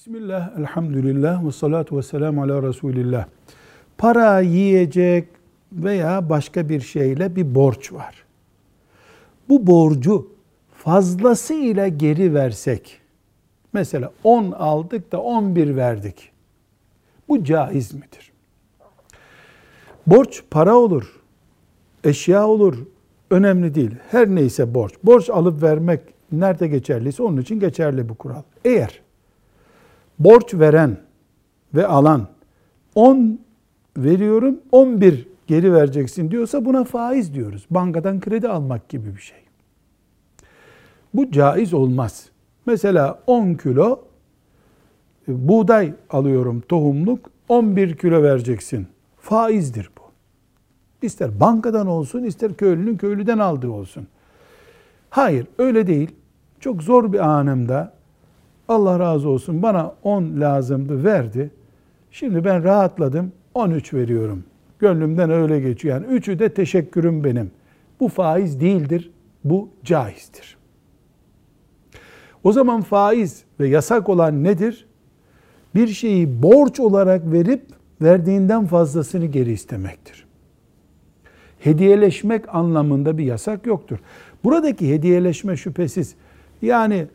Bismillah, elhamdülillah ve salatu ve selamu ala Resulillah. Para, yiyecek veya başka bir şeyle bir borç var. Bu borcu fazlasıyla geri versek, mesela 10 aldık da 11 verdik. Bu caiz midir? Borç para olur, eşya olur, önemli değil. Her neyse borç. Borç alıp vermek nerede geçerliyse onun için geçerli bu kural. Eğer borç veren ve alan 10 veriyorum 11 geri vereceksin diyorsa buna faiz diyoruz. Bankadan kredi almak gibi bir şey. Bu caiz olmaz. Mesela 10 kilo e, buğday alıyorum tohumluk 11 kilo vereceksin. Faizdir bu. İster bankadan olsun ister köylünün köylüden aldığı olsun. Hayır öyle değil. Çok zor bir anımda Allah razı olsun bana 10 lazımdı verdi. Şimdi ben rahatladım 13 veriyorum. Gönlümden öyle geçiyor. Yani üçü de teşekkürüm benim. Bu faiz değildir. Bu caizdir. O zaman faiz ve yasak olan nedir? Bir şeyi borç olarak verip verdiğinden fazlasını geri istemektir. Hediyeleşmek anlamında bir yasak yoktur. Buradaki hediyeleşme şüphesiz yani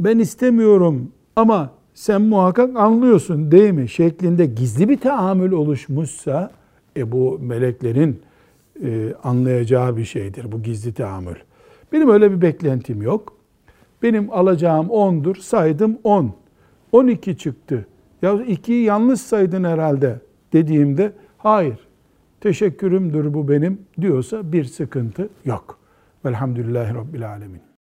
ben istemiyorum ama sen muhakkak anlıyorsun değil mi? Şeklinde gizli bir tahammül oluşmuşsa e bu meleklerin e, anlayacağı bir şeydir bu gizli tahammül. Benim öyle bir beklentim yok. Benim alacağım 10'dur. Saydım 10. 12 çıktı. Ya 2'yi yanlış saydın herhalde dediğimde hayır teşekkürümdür bu benim diyorsa bir sıkıntı yok. Velhamdülillahi Rabbil Alemin.